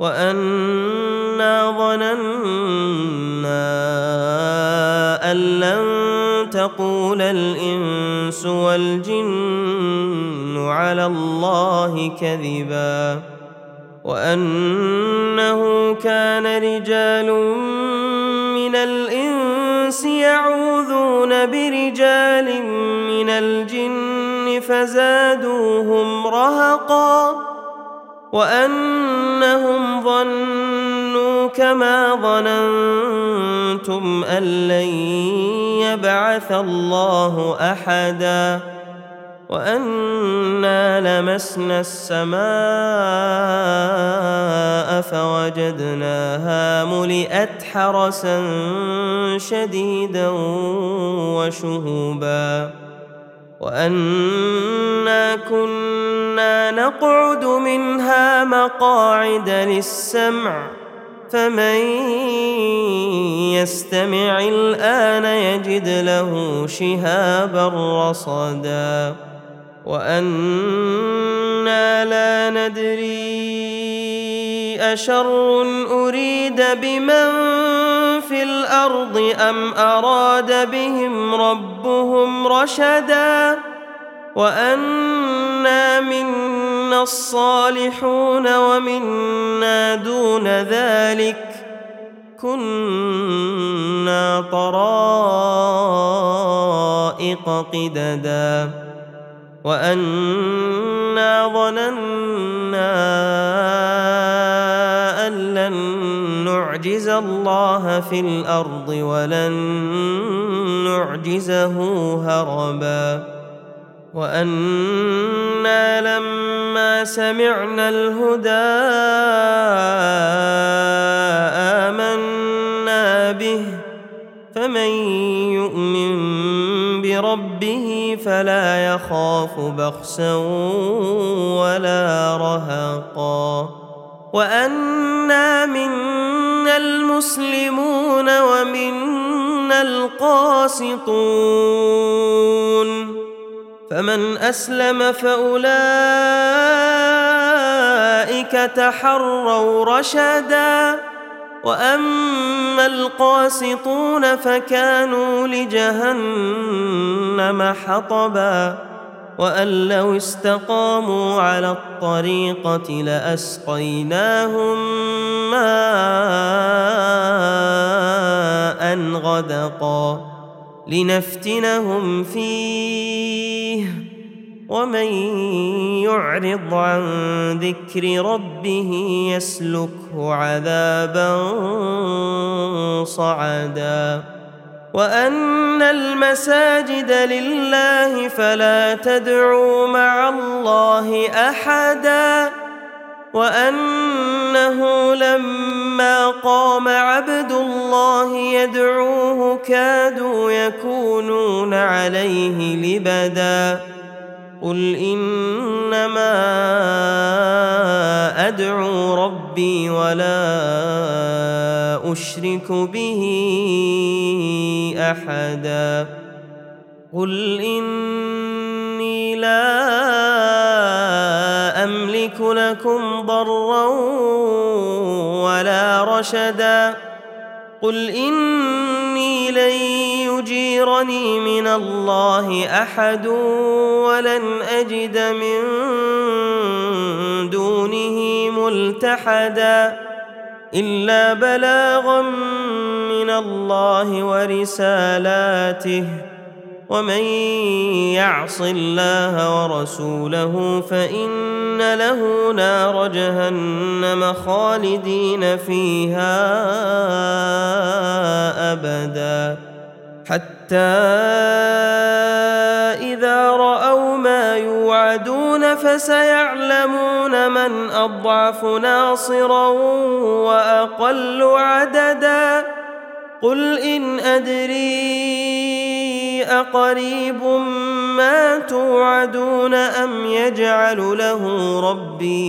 وانا ظننا ان لن تقول الانس والجن على الله كذبا وانه كان رجال من الانس يعوذون برجال من الجن فزادوهم رهقا وأنهم ظنوا كما ظننتم أن لن يبعث الله أحدا وأنا لمسنا السماء فوجدناها ملئت حرسا شديدا وشهوبا وأنا كنا نقعد منها مقاعد للسمع فمن يستمع الآن يجد له شهابا رصدا. وأنا لا ندري أشر أريد بمن في الأرض أم أراد بهم ربهم رشدا وأنا منا الصالحون ومنا دون ذلك كنا طرائق قددا وأنا ظننا الله في الأرض ولن نعجزه هربا. وأنا لما سمعنا الهدى آمنا به فمن يؤمن بربه فلا يخاف بخسا ولا رهقا. وأنا منا المسلمون ومنا القاسطون فمن أسلم فأولئك تحروا رشدا وأما القاسطون فكانوا لجهنم حطبا وأن لو استقاموا على الطريقة لأسقيناهم ماء غدقا لنفتنهم فيه. ومن يعرض عن ذكر ربه يسلكه عذابا صعدا. وأن المساجد لله فلا تدعوا مع الله أحدا وأنه لما قام عبد الله يدعوه كادوا يكونون عليه لبدا قل إنما أدعو ربي ولا أشرك به أحدا. قل إني لا أملك لكم ضرا ولا رشدا. قل إني لن يجيرني من الله أحد ولن أجد من دونه ملتحدا إلا بلاغا من الله ورسالاته ومن يعص الله ورسوله فإن له نار جهنم خالدين فيها أبدا حتى فسيعلمون من أضعف ناصرا وأقل عددا. قل إن أدري أقريب ما توعدون أم يجعل له ربي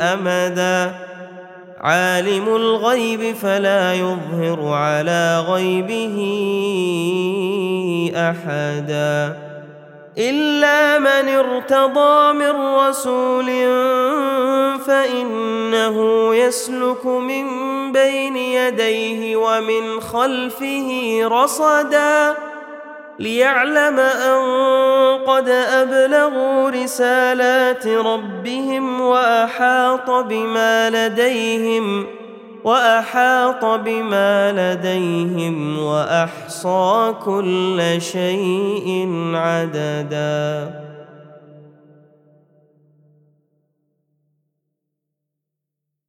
أمدا. عالم الغيب فلا يظهر على غيبه أحدا. إلا من ارتضى من رسول فإنه يسلك من بين يديه ومن خلفه رصدا ليعلم أن قد أبلغوا رسالات ربهم وأحاط بما لديهم وأحاط بما لديهم وأحصى كل شيء عددا.